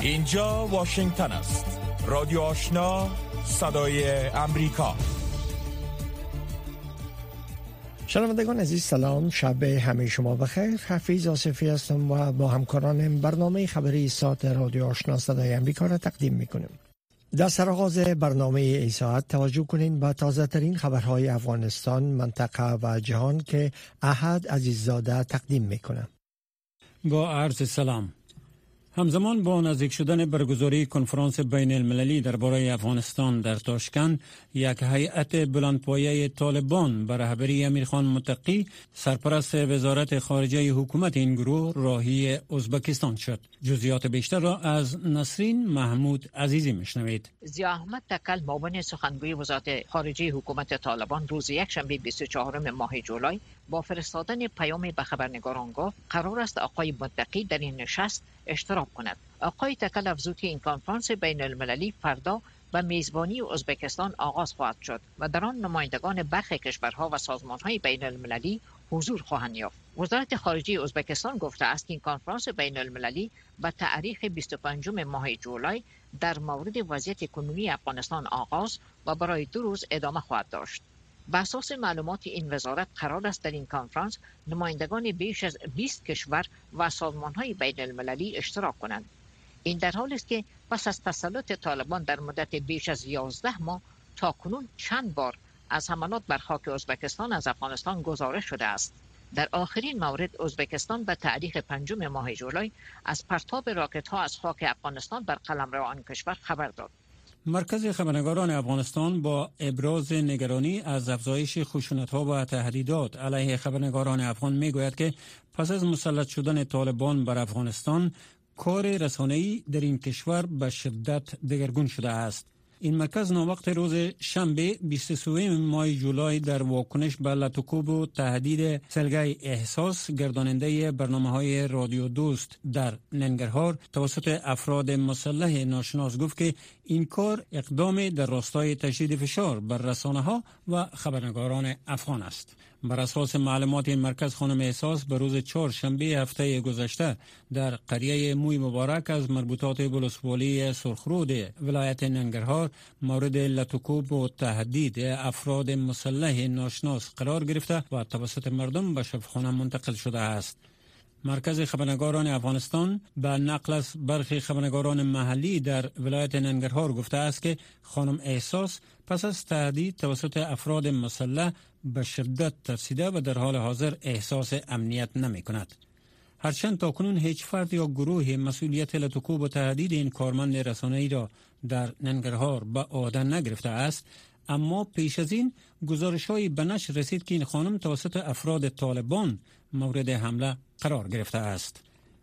اینجا واشنگتن است. رادیو آشنا صدای امریکا. شنوندگان عزیز سلام. شب همه شما بخیر. حفیظ آصفی هستم و با همکارانم برنامه خبری ساعت رادیو آشنا صدای امریکا را تقدیم می‌کنیم. در سرآغاز برنامه ای ساعت توجه کنین به تازه ترین خبرهای افغانستان منطقه و جهان که احد عزیززاده تقدیم می‌کنه. با عرض سلام. همزمان با نزدیک شدن برگزاری کنفرانس بین المللی درباره افغانستان در تاشکند یک هیئت بلندپایه طالبان بر رهبری امیرخان متقی سرپرست وزارت خارجه حکومت این گروه راهی ازبکستان شد. جزئیات بیشتر را از نسرین محمود عزیزی میشنوید. زیا احمد تکل معاون سخنگوی وزارت خارجه حکومت طالبان روز یکشنبه 24 ماه جولای با فرستادن پیامی به خبرنگاران گفت قرار است آقای متقی در این نشست اشتراک کند. آقای تکل افزود که این کنفرانس بین المللی فردا و میزبانی ازبکستان آغاز خواهد شد و در آن نمایندگان برخی کشورها و سازمانهای بین المللی حضور خواهند یافت. وزارت خارجه ازبکستان گفته است که این کنفرانس بین المللی به تاریخ 25 ماه جولای در مورد وضعیت کنونی افغانستان آغاز و برای دو روز ادامه خواهد داشت. بر اساس معلومات این وزارت قرار است در این کنفرانس نمایندگان بیش از 20 کشور و های بین المللی اشتراک کنند. این در حالی است که پس از تسلط طالبان در مدت بیش از 11 ماه تا کنون چند بار از حملات بر خاک ازبکستان از افغانستان گزارش شده است. در آخرین مورد ازبکستان به تاریخ پنجم ماه جولای از پرتاب راکت ها از خاک افغانستان بر قلمرو آن کشور خبر داد. مرکز خبرنگاران افغانستان با ابراز نگرانی از افزایش خشونت ها و تهدیدات علیه خبرنگاران افغان می گوید که پس از مسلط شدن طالبان بر افغانستان کار رسانه‌ای در این کشور به شدت دگرگون شده است. این مرکز ناوقت روز شنبه 23 ماه جولای در واکنش به لطکوب و تهدید سلگای احساس گرداننده برنامه های رادیو دوست در ننگرهار توسط افراد مسلح ناشناس گفت که این کار اقدام در راستای تشدید فشار بر رسانه ها و خبرنگاران افغان است. بر اساس معلومات این مرکز خانم احساس به روز چهار شنبه هفته گذشته در قریه موی مبارک از مربوطات بلوسوالی سرخرود ولایت ننگرهار مورد لطکوب و تهدید افراد مسلح ناشناس قرار گرفته و توسط مردم به شفخانه منتقل شده است. مرکز خبرنگاران افغانستان به نقل از برخی خبرنگاران محلی در ولایت ننگرهار گفته است که خانم احساس پس از تهدید توسط افراد مسلح به شدت ترسیده و در حال حاضر احساس امنیت نمی کند. هرچند تا کنون هیچ فرد یا گروه مسئولیت لطکوب و تهدید این کارمند رسانه‌ای را در ننگرهار به عهده نگرفته است اما پیش از این گزارش های به نشر رسید که این خانم توسط افراد طالبان مورد حمله قرار گرفته است.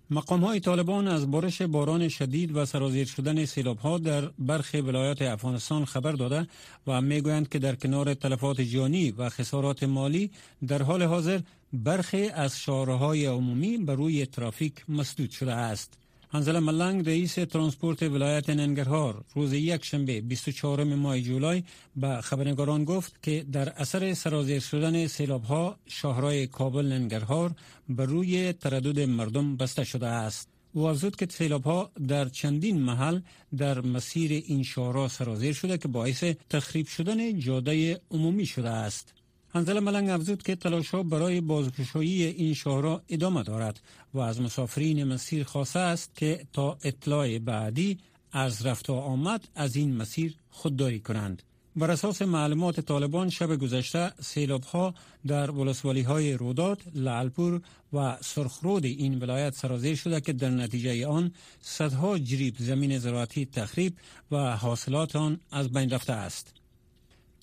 مقام های طالبان از بارش باران شدید و سرازیر شدن سیلاب ها در برخی ولایات افغانستان خبر داده و می‌گویند که در کنار تلفات جانی و خسارات مالی در حال حاضر برخی از شارهای عمومی بر روی ترافیک مسدود شده است. انزل ملنگ رئیس ترانسپورت ولایت ننگرهار روز یک شنبه 24 ماه جولای به خبرنگاران گفت که در اثر سرازیر شدن سیلاب ها شهرهای کابل ننگرهار بر روی تردد مردم بسته شده است. او افزود که سیلاب ها در چندین محل در مسیر این شهرها سرازیر شده که باعث تخریب شدن جاده عمومی شده است. انزل ملنگ افزود که تلاش ها برای بازگشایی این شهرها ادامه دارد و از مسافرین مسیر خواسته است که تا اطلاع بعدی از رفت آمد از این مسیر خودداری کنند. بر اساس معلومات طالبان شب گذشته سیلاب ها در ولسوالی های رودات، لعلپور و سرخرود این ولایت سرازیر شده که در نتیجه آن صدها جریب زمین زراعتی تخریب و حاصلات آن از بین رفته است.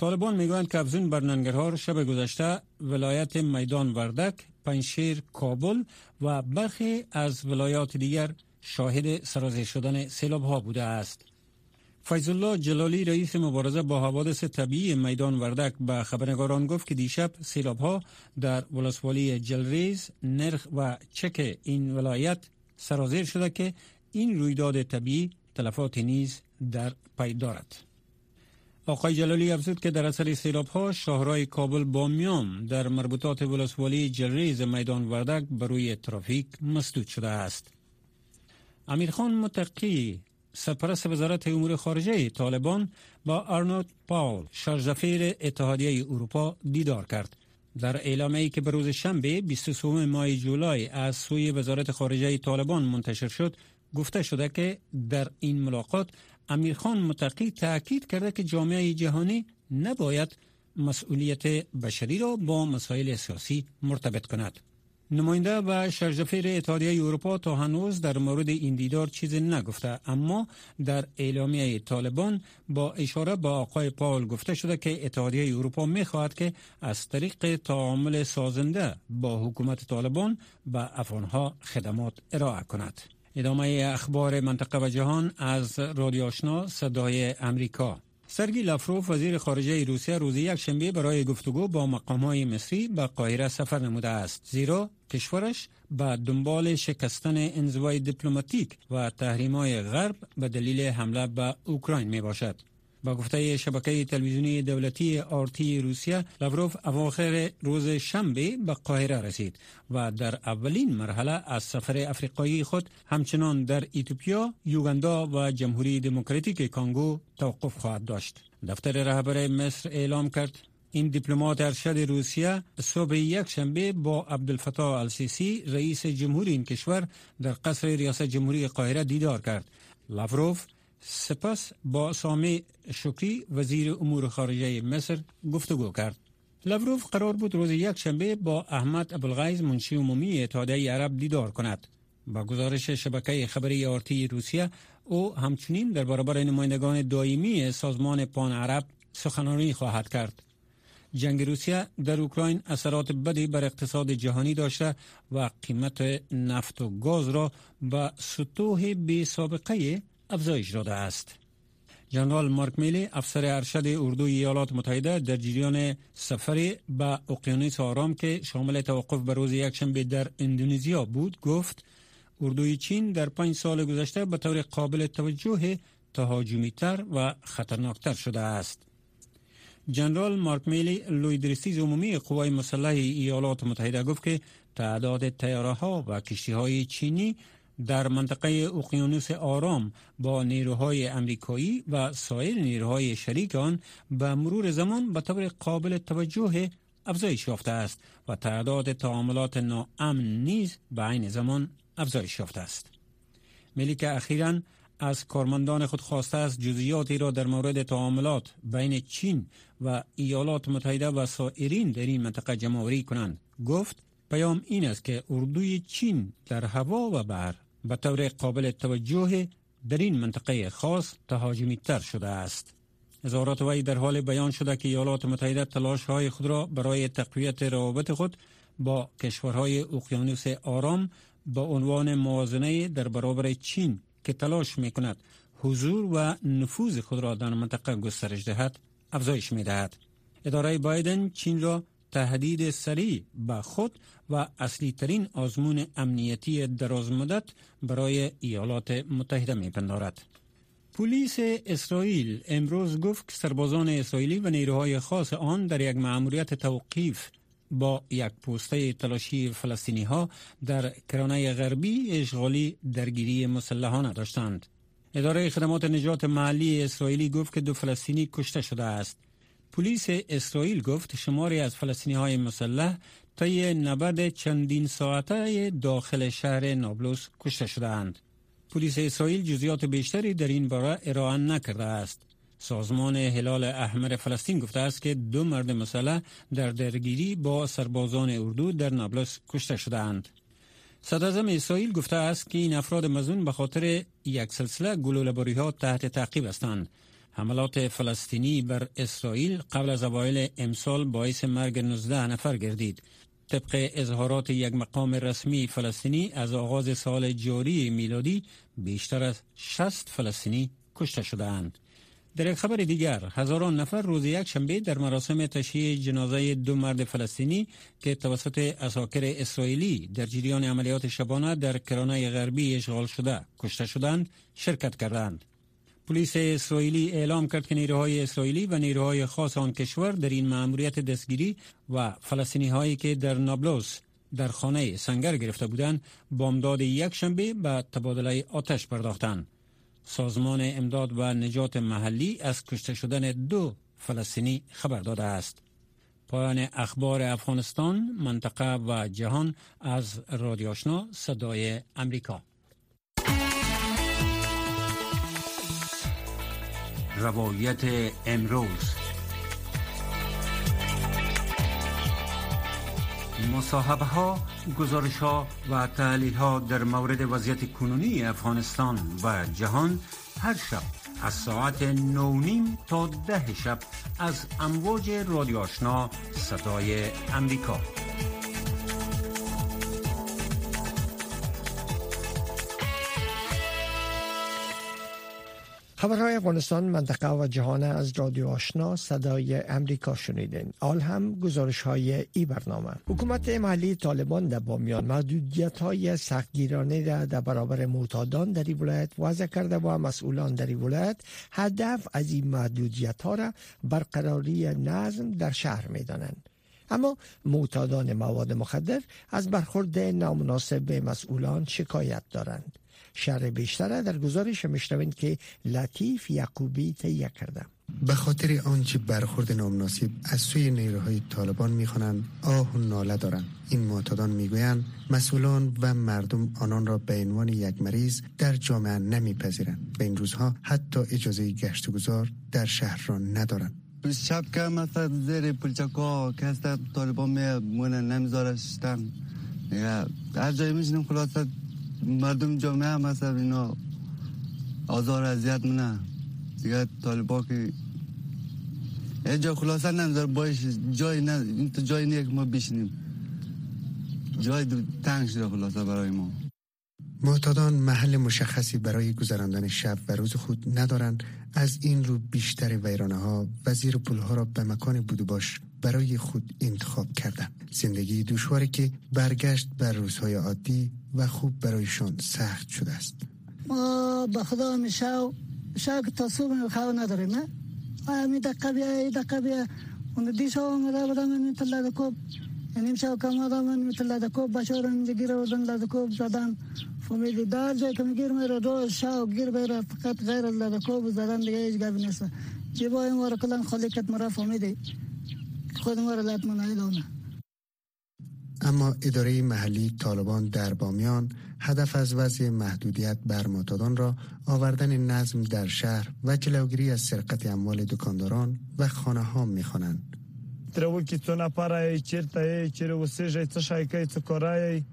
طالبان می‌گویند که افزون بر ننگرهار شب گذشته ولایت میدان وردک، پنشیر، کابل و برخی از ولایات دیگر شاهد سرازیر شدن سیلاب ها بوده است. فیض الله جلالی رئیس مبارزه با حوادث طبیعی میدان وردک به خبرنگاران گفت که دیشب سیلاب ها در ولسوالی جلریز، نرخ و چک این ولایت سرازیر شده که این رویداد طبیعی تلفات نیز در پی دارد. آقای جلالی افزود که در اثر سیلاب ها شهرهای کابل بامیان در مربوطات ولسوالی جلریز میدان وردک بروی ترافیک مسدود شده است. امیرخان متقی سرپرست وزارت امور خارجه طالبان با آرنولد پاول شارژدفیر اتحادیه اروپا دیدار کرد در اعلامیه‌ای که به روز شنبه 23 ماه جولای از سوی وزارت خارجه طالبان منتشر شد گفته شده که در این ملاقات امیرخان متقی تاکید کرده که جامعه جهانی نباید مسئولیت بشری را با مسائل سیاسی مرتبط کند. نماینده و شرجفیر اتحادیه اروپا تا هنوز در مورد این دیدار چیزی نگفته اما در اعلامیه طالبان با اشاره به آقای پاول گفته شده که اتحادیه اروپا می خواهد که از طریق تعامل سازنده با حکومت طالبان به افغانها خدمات ارائه کند. ادامه اخبار منطقه و جهان از رادیو آشنا صدای امریکا. سرگی لافروف وزیر خارجه روسیه روز یک شنبه برای گفتگو با مقام های مصری به قاهره سفر نموده است. زیرا کشورش به دنبال شکستن انزوای دیپلماتیک و تحریم های غرب به دلیل حمله به اوکراین می باشد با گفته شبکه تلویزیونی دولتی آرتی روسیه لاوروف اواخر روز شنبه به قاهره رسید و در اولین مرحله از سفر افریقایی خود همچنان در ایتوپیا، یوگاندا و جمهوری دموکراتیک کانگو توقف خواهد داشت. دفتر رهبر مصر اعلام کرد این دیپلمات ارشد روسیه صبح یک شنبه با عبدالفتاح السیسی رئیس جمهوری این کشور در قصر ریاست جمهوری قاهره دیدار کرد. لاوروف سپس با سامی شکری وزیر امور خارجه مصر گفتگو کرد. لاوروف قرار بود روز یک شنبه با احمد ابوالغیز منشی عمومی اتحادیه عرب دیدار کند. با گزارش شبکه خبری آرتی روسیه او همچنین در برابر نمایندگان دائمی سازمان پان عرب سخنرانی خواهد کرد. جنگ روسیه در اوکراین اثرات بدی بر اقتصاد جهانی داشته و قیمت نفت و گاز را به سطوح بی سابقه افزایش داده است. جنرال مارک میلی افسر ارشد اردوی ایالات متحده در جریان سفری به اقیانوس آرام که شامل توقف به روز یکشنبه در اندونزیا بود گفت اردوی چین در پنج سال گذشته به طور قابل توجه تهاجمی تر و خطرناکتر شده است. جنرال مارک میلی لوی عمومی قوای مسلح ایالات متحده گفت که تعداد تیاره ها و کشتی های چینی در منطقه اقیانوس آرام با نیروهای امریکایی و سایر نیروهای شریک آن به مرور زمان به طور قابل توجه افزایش یافته است و تعداد تعاملات ناامن نیز به عین زمان افزایش یافته است. ملی که اخیرا از کارمندان خود خواسته است جزئیاتی را در مورد تعاملات بین چین و ایالات متحده و سایرین در این منطقه جمعوری کنند. گفت پیام این است که اردوی چین در هوا و بر به طور قابل توجه در این منطقه خاص تهاجمی تر شده است. اظهارات وی در حال بیان شده که ایالات متحده تلاش های خود را برای تقویت روابط خود با کشورهای اقیانوس آرام به عنوان موازنه در برابر چین که تلاش می کند حضور و نفوذ خود را در منطقه گسترش دهد افزایش می دهد. اداره بایدن چین را تهدید سریع به خود و اصلی ترین آزمون امنیتی دراز مدت برای ایالات متحده می پندارد. پلیس اسرائیل امروز گفت که سربازان اسرائیلی و نیروهای خاص آن در یک مأموریت توقیف با یک پوسته تلاشی فلسطینی ها در کرانه غربی اشغالی درگیری مسلحانه داشتند. اداره خدمات نجات محلی اسرائیلی گفت که دو فلسطینی کشته شده است. پلیس اسرائیل گفت شماری از فلسطینی های مسلح طی نبرد چندین ساعته داخل شهر نابلس کشته شدهاند. پلیس اسرائیل جزیات بیشتری در این باره ارائه نکرده است. سازمان هلال احمر فلسطین گفته است که دو مرد مسلح در درگیری با سربازان اردو در نابلس کشته شدهاند. صدر اسرائیل گفته است که این افراد مزون به خاطر یک سلسله گلوله‌باری ها تحت تعقیب هستند. حملات فلسطینی بر اسرائیل قبل از اوایل امسال باعث مرگ 19 نفر گردید. طبق اظهارات یک مقام رسمی فلسطینی از آغاز سال جاری میلادی بیشتر از 60 فلسطینی کشته شدهاند. در یک خبر دیگر هزاران نفر روز یک شنبه در مراسم تشییع جنازه دو مرد فلسطینی که توسط اساکر اسرائیلی در جریان عملیات شبانه در کرانه غربی اشغال شده کشته شدند شرکت کردند. پلیس اسرائیلی اعلام کرد که نیروهای اسرائیلی و نیروهای خاص آن کشور در این مأموریت دستگیری و فلسطینی هایی که در نابلس در خانه سنگر گرفته بودند بامداد یک شنبه به تبادله آتش پرداختند. سازمان امداد و نجات محلی از کشته شدن دو فلسطینی خبر داده است. پایان اخبار افغانستان منطقه و جهان از رادیو آشنا صدای امریکا. روایت امروز. مصاحبه ها، گزارش ها و تحلیل ها در مورد وضعیت کنونی افغانستان و جهان هر شب از ساعت نونیم تا ده شب از امواج رادیو آشنا صدای امریکا. خبرهای افغانستان منطقه و جهان از رادیو آشنا صدای امریکا شنیدین. آل هم گزارش های ای برنامه. حکومت محلی طالبان در بامیان محدودیت های سختگیرانه را در برابر معتادان در این ولایت وضع کرده و مسئولان در این ولایت هدف از این محدودیت ها را برقراری نظم در شهر می دانند. اما معتادان مواد مخدر از برخورد نامناسب مسئولان شکایت دارند. شر بیشتره در گزارش میشنوید که لطیف یعقوبی تهیه کرده. به خاطر آنچه برخورد نامناسب از سوی نیروهای طالبان می‌خوانند آه و ناله دارند. این معتادان می‌گویند مسئولان و مردم آنان را به عنوان یک مریض در جامعه نمیپذیرند. به این روزها حتی اجازه گشت گذار در شهر را ندارند. شب که مثلا زیر پلچکا که طالبان میمونه نمیذارشتن. هر جایی میشنیم خلاصه مردم جامعه هم هست اینا. آزار اذیت منه دیگه طالبا که اینجا خلاصه نمیذار باش جای نه این تو جای نیه که ما بشنیم جای تنگ شده خلاصه برای ما. معتادان محل مشخصی برای گذراندن شب و روز خود ندارند. از این رو بیشتر ویرانه ها و زیر پول ها را به مکان بودو باش برای خود انتخاب کردن زندگی دشواری که برگشت بر روزهای عادی و خوب برایشان سخت شده است. ما به خدا می شو شو که تصوب خواهد نداریم نه؟ می دقیقه بیا دقیقه بیا. اون دیشا آمده بودم می تلا دکوب نیم شو کم آدم می تلا دکوب بشار اینجا گیر بودن لدکوب زدن. فهمیدی در جای که میگیر میره روز شو گیر بیره فقط غیر لدکوب زدن دیگه هیچ گفت نیست. جیبای ما را کلن خالی کت مرا فهمیدی؟ خود ما را لط اما اداره محلی طالبان در بامیان هدف از وضع محدودیت بر معتادان را آوردن نظم در شهر و جلوگیری از سرقت اموال دکانداران و خانه ها می خوانند. ترو کی تو نپاره چیرته چیرې وسېږي څه شای کوي څه کورای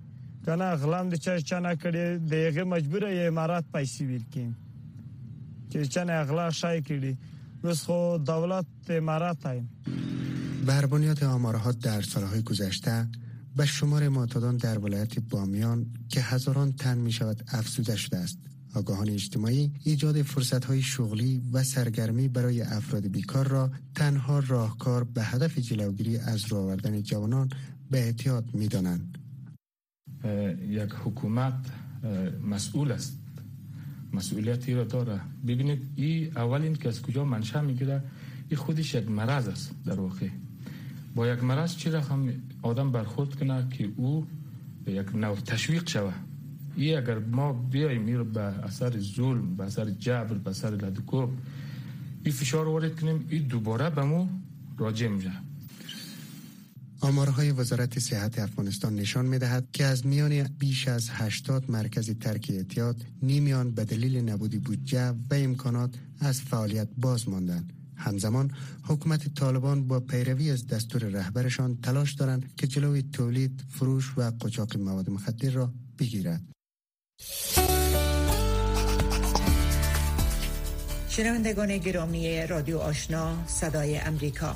کنه غلام د چا چا نه کړي دغه مجبور یې امارات پیسې ورکړي چې چا نه اغلا شای کړي. اوس خو دولت امارات هایم بر بنیاد آمارها در سالهای گذشته به شمار معتادان در ولایت بامیان که هزاران تن می شود افزوده شده است. آگاهان اجتماعی ایجاد فرصت های شغلی و سرگرمی برای افراد بیکار را تنها راهکار به هدف جلوگیری از رو آوردن جوانان به احتیاط می دانند. یک حکومت مسئول است. مسئولیتی را داره. ببینید این اول که از کجا منشأ می‌گیره؟ این خودش یک مرض است در واقع. با یک مرض چی رقم آدم برخورد کنه که او یک نوع تشویق شوه؟ ای اگر ما بیاییم میره به اثر ظلم به اثر جبر به اثر لدکوب این فشار وارد کنیم این دوباره به مو راجع میشه. آمارهای وزارت صحت افغانستان نشان می دهد که از میان بیش از 80 مرکز ترک اعتیاد نیمیان به دلیل نبودی بودجه و امکانات از فعالیت باز ماندند همزمان حکومت طالبان با پیروی از دستور رهبرشان تلاش دارند که جلوی تولید، فروش و قاچاق مواد مخدر را بگیرد. شنوندگان گرامی رادیو آشنا صدای امریکا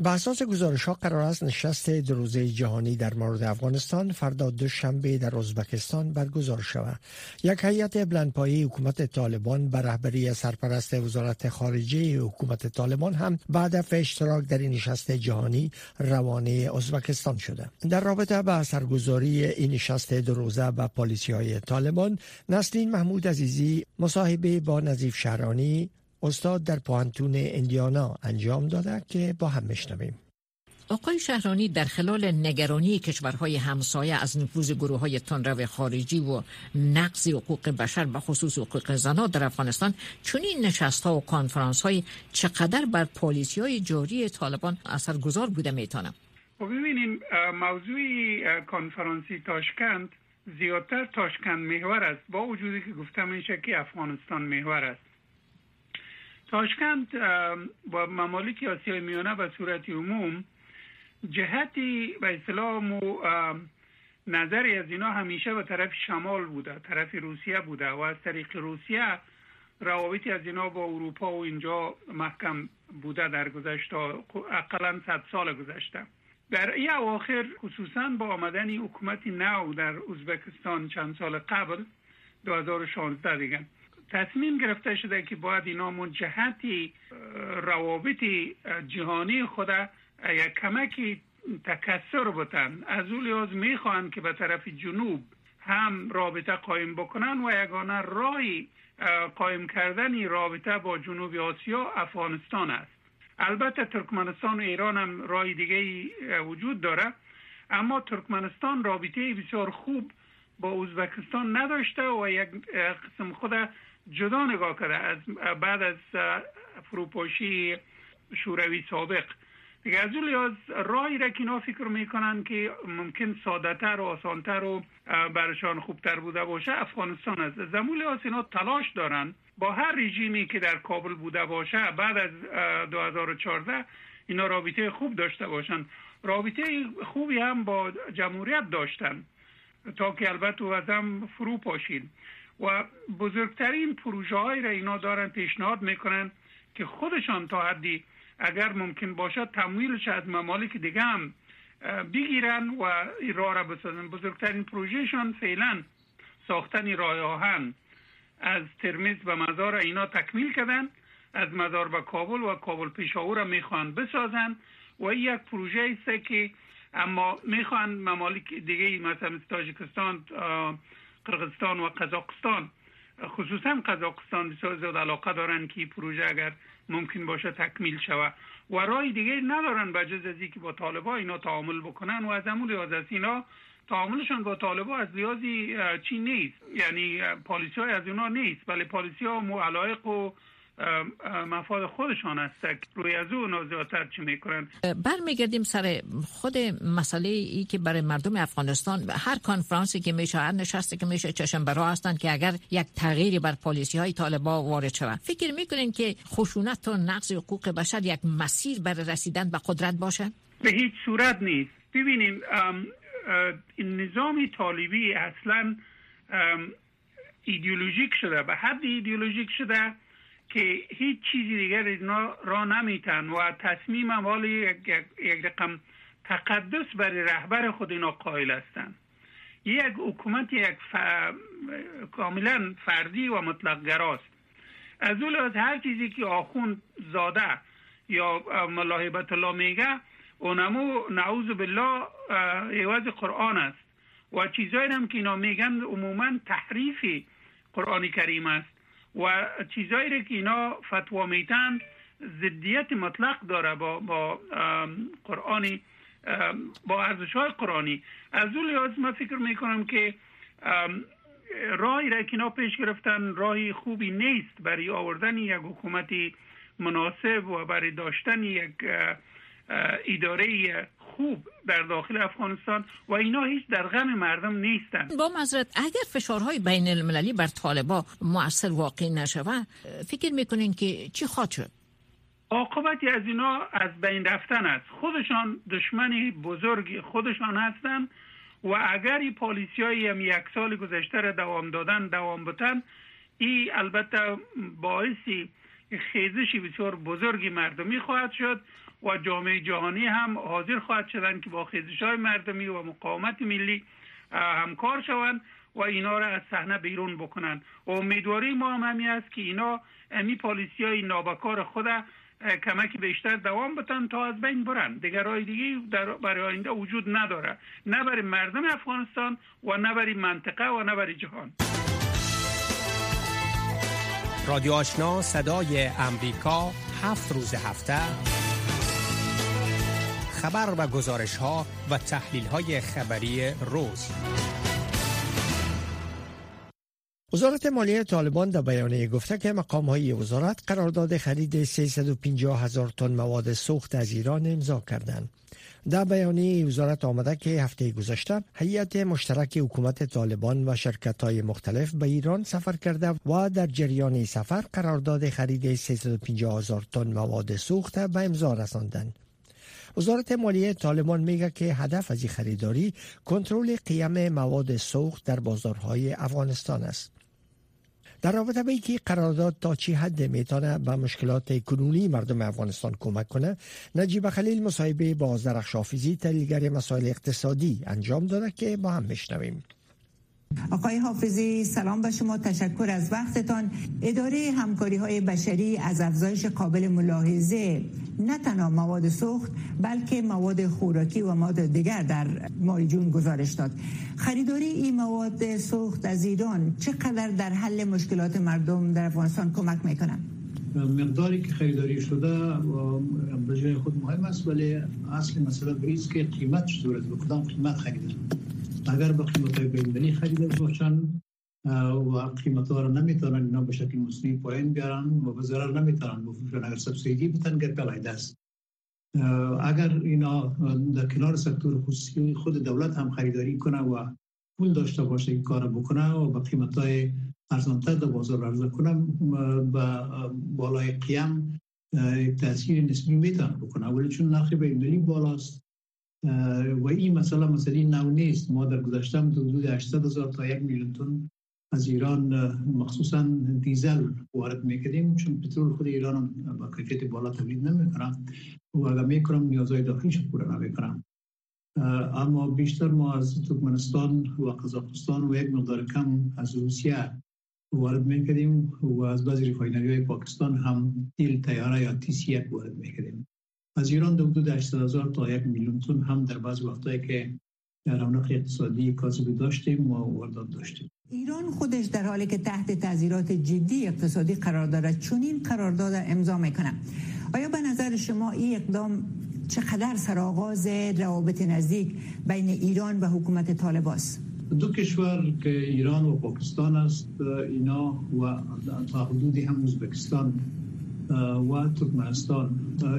به اساس گزارش ها قرار است نشست دو روزه جهانی در مورد افغانستان فردا دوشنبه در ازبکستان برگزار شود. یک هیئت بلندپایه حکومت طالبان به رهبری سرپرست وزارت خارجه حکومت طالبان هم بعد از اشتراک در این نشست جهانی روانه ازبکستان شده. در رابطه با سرگزاری این نشست دو روزه با پالیسی های طالبان نسلین محمود عزیزی مصاحبه با نظیف شهرانی استاد در پوانتون اندیانا انجام داده که با هم میشنویم آقای شهرانی در خلال نگرانی کشورهای همسایه از نفوذ گروه های تندرو خارجی و نقض حقوق بشر به خصوص حقوق زنان در افغانستان چون این نشست ها و کانفرانس های چقدر بر پالیسی های جاری طالبان اثرگذار بوده می‌تونم خب ببینیم موضوع کنفرانسی تاشکند زیادتر تاشکند محور است. با وجودی که گفتم میشه که افغانستان محور است. تاشکند با ممالک آسیای میانه به صورت عموم جهتی به اسلام و نظری از اینا همیشه به طرف شمال بوده طرف روسیه بوده و از طریق روسیه روابطی از اینا با اروپا و اینجا محکم بوده در گذشته اقلا صد سال گذشته. در این اواخر خصوصا با آمدن حکومت نو در ازبکستان چند سال قبل 2016 دیگه. تصمیم گرفته شده که باید اینا من جهتی روابط جهانی خود یک کمکی تکسر بتن. از او لحاظ می‌خواهند که به طرف جنوب هم رابطه قایم بکنن و یگانه رای قایم کردن رابطه با جنوب آسیا افغانستان است. البته ترکمنستان و ایران هم رای دیگه وجود داره. اما ترکمنستان رابطه بسیار خوب با ازبکستان نداشته و یک قسم خود جدا نگاه کرده. از بعد از فروپاشی شوروی سابق. دیگه از اون لحاظ راهی را که اینا فکر می‌کنن که ممکن سادتر و آسانتر و برشان خوبتر بوده باشه افغانستان است. زمون لحاظ اینا تلاش دارن با هر رژیمی که در کابل بوده باشه بعد از 2014 اینا رابطه خوب داشته باشن. رابطه خوبی هم با جمهوریت داشتن تا که البته وزم فرو پاشید و بزرگترین پروژه هایی را اینا دارن پیشنهاد می‌کنن که خودشان تا حدی اگر ممکن باشد تمویلش از ممالک دیگه هم بگیرن و راه را بسازن. بزرگترین پروژهشان فعلا ساختن راه آهن. از ترمیز به مزار اینا تکمیل کردن از مزار به کابل و کابل پیشاور را می‌خوان بسازن و یک پروژه است که اما می‌خوان ممالک دیگه مثلا تاجیکستان قرغستان و قزاقستان. خصوصا قزاقستان بسیار زیاد علاقه دارن که پروژه اگر ممکن باشه تکمیل شود و رای دیگه ندارن به جز از که با طالبا اینا تعامل بکنن و از امول از اینا تعاملشان با طالبا از لیازی چی نیست. یعنی پالیسی های از اینا نیست. ولی پالیسی ها و مفاد خودشان است. روی از اون زیادتر چی می‌کنن برمیگردیم سر خود مسئله ای که برای مردم افغانستان هر کنفرانسی که میشه هر نشستی که میشه چشم برا هستند که اگر یک تغییری بر پالیسی های طالبا وارد شود. فکر می‌کنین که خشونت و نقض حقوق بشر یک مسیر برای رسیدن به قدرت باشه؟ به هیچ صورت نیست. ببینیم این نظام طالبی اصلا ایدئولوژیک شده. به حد ایدئولوژیک شده که هیچ چیزی دیگر را نمیتن و تصمیم حال یک, یک رقم تقدس برای رهبر خود اینا قائل هستند یک حکومت یک ف... کاملا فردی و مطلق گراست از اول از هر چیزی که آخوند زاده یا ملاحبت الله میگه اونمو نعوذ بالله عوض قرآن است. و چیزایی هم که اینا میگن عموما تحریف قرآن کریم است. و چیزایی که اینا فتوا میتن ضدیت مطلق داره با با قرآنی با ارزش های قرآنی. از اون لحاظ من فکر می‌کنم که راهی را که اینا پیش گرفتن راهی خوبی نیست برای آوردن یک حکومتی مناسب و برای داشتن یک اداره خوب در داخل افغانستان و اینا هیچ در غم مردم نیستن. با مذرت اگر فشارهای بین المللی بر طالبا مؤثر واقع نشود فکر می‌کنین که چی خواهد شد؟ عاقبتی از اینا از بین رفتن است. خودشان دشمنی بزرگی خودشان هستند و اگر این پالیسی های هم یک سال گذشته را دوام دادن دوام بتن این البته باعثی خیزشی بسیار بزرگی مردمی خواهد شد و جامعه جهانی هم حاضر خواهد شدن که با خیزش های مردمی و مقاومت ملی همکار شوند و اینا را از صحنه بیرون بکنن و امیدواری ما هم همی است که اینا امی پالیسی های نابکار خود کمک بیشتر دوام بتن تا از بین برن. دیگر رای دیگه در برای آینده وجود نداره. نه برای مردم افغانستان و نه برای منطقه و نه برای جهان. رادیو آشنا صدای امریکا هفت روز هفته خبر و گزارش ها و تحلیل های خبری روز وزارت مالیه طالبان در بیانیه گفته که مقام های وزارت قرارداد خرید 350 هزار تن مواد سوخت از ایران امضا کردند. در بیانیه وزارت آمده که هفته گذشته هیئت مشترک حکومت طالبان و شرکت های مختلف به ایران سفر کرده و در جریان سفر قرارداد خرید 350 هزار تن مواد سوخت به امضا رساندند. وزارت مالیه طالبان میگه که هدف از خریداری کنترل قیم مواد سوخت در بازارهای افغانستان است. در رابطه به اینکه قرارداد تا چی حد می‌تونه به مشکلات کنونی مردم افغانستان کمک کنه نجیب خلیل مصاحبه با زرخ شافیزی تحلیلگر مسائل اقتصادی انجام داده که با هم بشنویم. آقای حافظی سلام به شما. تشکر از وقتتان. اداره همکاری های بشری از افزایش قابل ملاحظه نه تنها مواد سوخت بلکه مواد خوراکی و مواد دیگر در مای جون گزارش داد. خریداری این مواد سوخت از ایران چقدر در حل مشکلات مردم در افغانستان کمک می‌کنن مقداری که خریداری شده به جای خود مهم است ولی اصل مسئله بریز که قیمت چطور به کدام قیمت خریدن. اگر به قیمت بین‌المللی خریده باشن و قیمت ها را نمی‌تونن اینا به شکل مصنوعی پایین بیارن و به ضرر نمی‌تونن بفروشن. اگر سبسیدی بتن گر است اگر اینا در کنار سکتور خصوصی خود دولت هم خریداری کنه و پول داشته باشه این کار بکنه و به قیمت های ارزانتر در بازار عرضه کنه به بالای قیم تاثیر نسبی می‌تونه بکنه. ولی چون نرخ بین بالاست و این مسئله مسئله نو نیست. ما در گذشته هم حدود 800 هزار تا یک میلیون تن از ایران مخصوصا دیزل وارد می‌کردیم چون پترول خود ایران با کیفیت بالا تولید نمی‌کنه و اگر می‌کنه نیازهای داخلیش پوره نمی‌کنه. اما بیشتر ما از ترکمنستان و قزاقستان و یک مقدار کم از روسیه وارد می‌کردیم و از بعضی refinery های پاکستان هم تیل تیاره یا TC وارد می‌کردیم. از ایران در حدود 800 هزار تا یک میلیون تن هم در بعض وقتایی که رونق اقتصادی کاذبی داشتیم و واردات داشتیم. ایران خودش در حالی که تحت تعذیرات جدی اقتصادی قرار دارد چون این قرارداد امضا می‌کنه آیا به نظر شما این اقدام چقدر سرآغاز روابط نزدیک بین ایران و حکومت طالباست دو کشور که ایران و پاکستان است اینا و تا حدودی هم ازبکستان و ترکمنستان.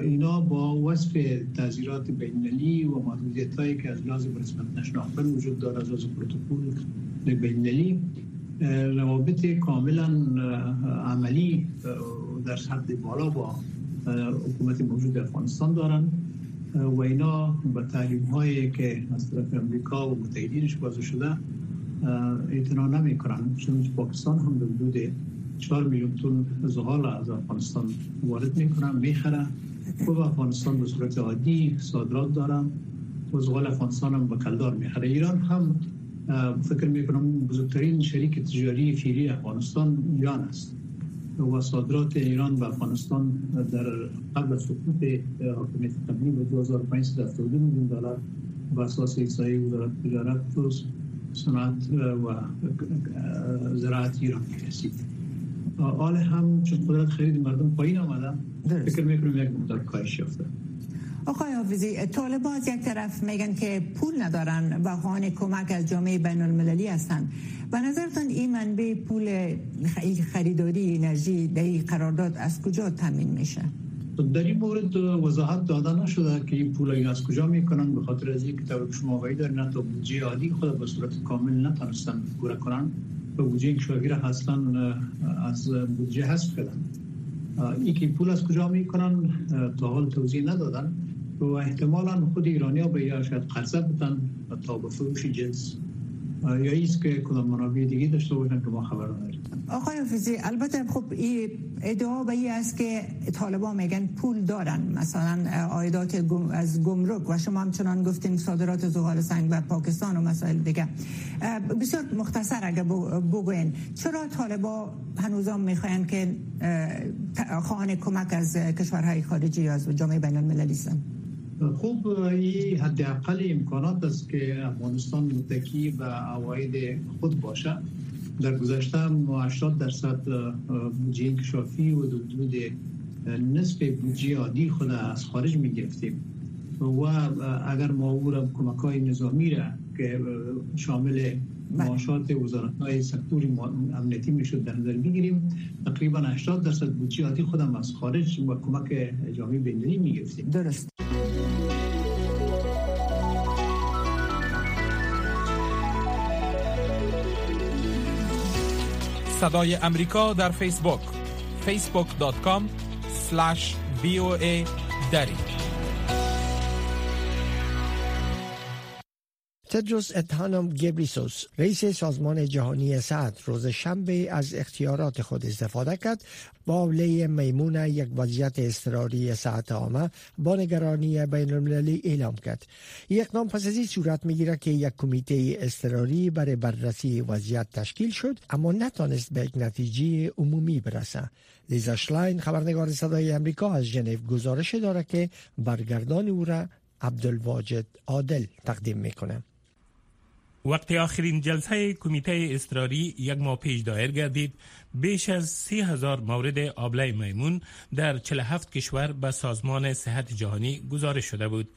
اینا با وصف تعذیرات بین‌المللی و محدودیت هایی که از لازم رسمت نشناختن وجود دارد از پروتکل بین‌المللی روابط کاملا عملی در سطح بالا با حکومت موجود افغانستان دارند و اینا به تعلیم هایی که از طرف امریکا و متحدینش بازه شده اعتنا نمی کنند چون پاکستان هم به 4 میلیون تن زغال از افغانستان وارد می‌کنن می‌خره و افغانستان به صورت عادی صادرات دارم. و زغال افغانستان هم به کلدار می‌خره. ایران هم فکر می‌کنم بزرگترین شریک تجاری فیری افغانستان ایران است. و صادرات ایران به افغانستان در قبل سقوط حاکمیت قبلی به 2572 میلیون دلار به اساس احصایه وزارت تجارت و صنعت و زراعت ایران رسید حال هم چون قدرت خرید مردم پایین آمده فکر می‌کنم یک مقدار کاهش یافته. آقای حافظی طالبان از یک طرف میگن که پول ندارن و خواهان کمک از جامعه بین المللی هستند به نظرتان این منبع پول خریداری انرژی در این قرارداد از کجا تامین میشه؟ در این مورد وضاحت داده نشده که این پول از کجا می‌کنن؟ به خاطر از اینکه طور شما آقایی دارین تا بودجه عادی خود به صورت کامل نتونستن پوره کنن. به بودجه کشورگیر هستن از بودجه حذف کردن. این که پول از کجا می‌کنن تا حال توضیح ندادن. و احتمالا خود ایرانی ها به یا شاید قرضه بودن تا به فروش جنس. یا ایست که کدام منابع دیگه داشته باشن که ما خبر نداریم. آقای حافظی البته خب ادعا به این است که طالبان میگن پول دارن. مثلا آیدات از گمرک و شما همچنان گفتین صادرات زغال سنگ و پاکستان و مسائل دیگه. بسیار مختصر اگه بگوین چرا طالبا هنوزا می‌خواین که خواهان کمک از کشورهای خارجی از جامعه بین المللی خوب این حداقل امکانات است که افغانستان متکی به عواید خود باشه در گذشته ما 80 درصد بودجه انکشافی و حدود نصف بودجه عادی خود از خارج می گرفتیم. و اگر ما او را کمک های نظامی را که شامل بله. معاشات وزارت های سکتور امنیتی می‌شد در نظر بگیریم تقریبا 80 درصد بودجه عادی خودم از خارج و کمک جامعه بین‌المللی می گرفتیم. درست. صدای امریکا در فیسبوک. facebook.com slash voa دری. تدروس ادهانم گبریسوس رئیس سازمان جهانی صحت روز شنبه از اختیارات خود استفاده کرد. با حوله میمون یک وضعیت اضطراری صحت عامه با نگرانی بین المللی اعلام کرد. یک اقدام پس از این صورت می‌گیره که یک کمیته اضطراری برای بررسی وضعیت تشکیل شد اما نتانست به یک نتیجه عمومی برسه لیزا شلاین خبرنگار صدای امریکا از ژنو گزارش داره که برگردان او را عبدالواجد عادل تقدیم می‌کنه وقتی آخرین جلسه کمیته اضطراری یک ماه پیش دایر گردید بیش از سی هزار مورد آبله میمون در 47 کشور به سازمان صحت جهانی گزارش شده بود.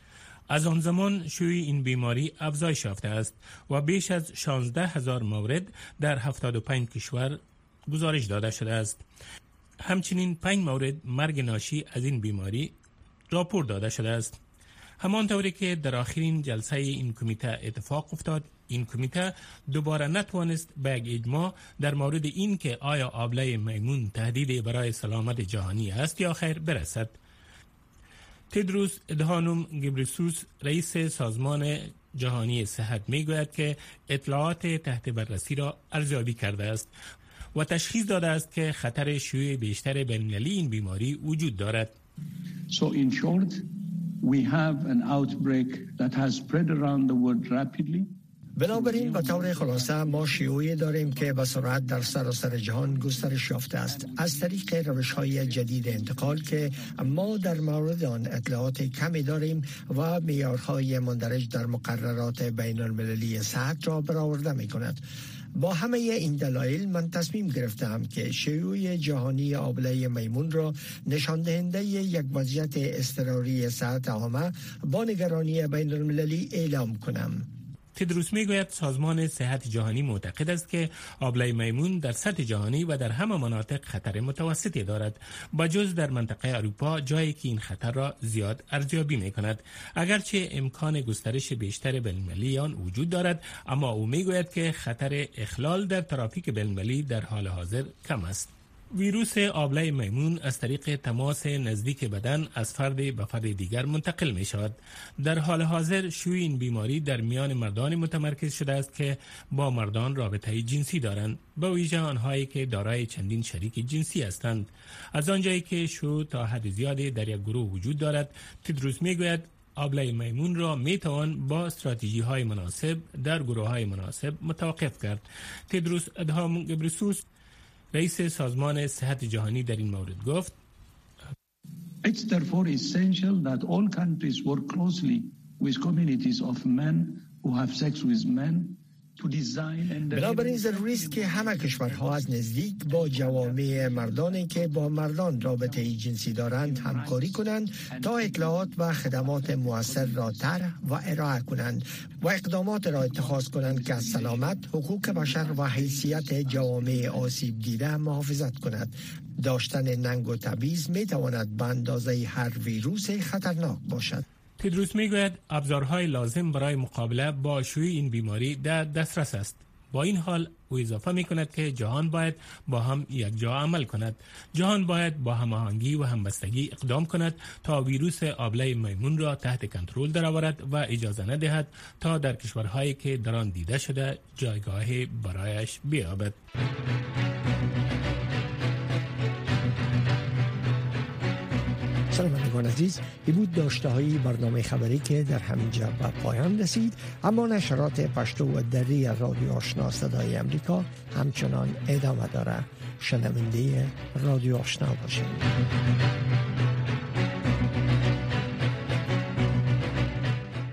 از آن زمان شوی این بیماری افزایش یافته است و بیش از 16 هزار مورد در 75 کشور گزارش داده شده است. همچنین پنج مورد مرگ ناشی از این بیماری راپور داده شده است. همانطوری که در آخرین جلسه این کمیته اتفاق افتاد این کمیته دوباره نتوانست به یک اجماع در مورد این که آیا آبله میمون تهدید برای سلامت جهانی است یا خیر برسد تدروس ادهانوم گبرسوس رئیس سازمان جهانی صحت می گوید که اطلاعات تحت بررسی را ارزیابی کرده است و تشخیص داده است که خطر شیوع بیشتر بین این بیماری وجود دارد. So in short, we have an outbreak that has spread around the world rapidly. بنابراین به طور خلاصه ما شیوعی داریم که به سرعت در سراسر جهان گسترش یافته است. از طریق روش های جدید انتقال که ما در مورد آن اطلاعات کمی داریم و میارهای مندرج در مقررات بین المللی صحت را برآورده می کند با همه این دلایل من تصمیم گرفتم که شیوع جهانی آبله میمون را نشان دهنده یک وضعیت اضطراری صحت عامه با نگرانی بین المللی اعلام کنم. تدروس می‌گوید سازمان صحت جهانی معتقد است که آبله میمون در سطح جهانی و در همه مناطق خطر متوسطی دارد. با جز در منطقه اروپا جایی که این خطر را زیاد ارزیابی می کند اگرچه امکان گسترش بیشتر بینالمللی آن وجود دارد اما او می‌گوید که خطر اخلال در ترافیک بینالمللی در حال حاضر کم است. ویروس آبله میمون از طریق تماس نزدیک بدن از فرد به فرد دیگر منتقل می شود. در حال حاضر شوی این بیماری در میان مردان متمرکز شده است که با مردان رابطه جنسی دارند. به ویژه آنهایی که دارای چندین شریک جنسی هستند. از آنجایی که شو تا حد زیادی در یک گروه وجود دارد تدروس می گوید آبله میمون را می توان با استراتژی های مناسب در گروه های مناسب متوقف کرد. تدروس ادهام گبرسوس رئیس سازمان صحت جهانی در این مورد گفت It's therefore essential that all countries work closely with communities of men who have sex with men بنابراین ضروری است که همه کشورها از نزدیک با جوامع مردانی که با مردان رابطه جنسی دارند همکاری کنند تا اطلاعات و خدمات موثر را طرح و ارائه کنند و اقدامات را اتخاذ کنند که از سلامت حقوق بشر و حیثیت جوامع آسیب دیده محافظت کند. داشتن ننگ و تبعیض می تواند به اندازه هر ویروس خطرناک باشد. تدروس می‌گوید ابزارهای لازم برای مقابله با شیوع این بیماری در دسترس است. با این حال او اضافه می کند که جهان باید با هم یک جا عمل کند. جهان باید با هماهنگی و همبستگی اقدام کند تا ویروس آبله میمون را تحت کنترل درآورد و اجازه ندهد تا در کشورهایی که در آن دیده شده جایگاه برایش بیابد. شنوندگان عزیز. ای بود داشته های برنامه خبری که در همینجا به پایان رسید. اما نشرات پشتو و دری رادیو آشنا صدای امریکا همچنان ادامه داره. شنونده رادیو آشنا باشید.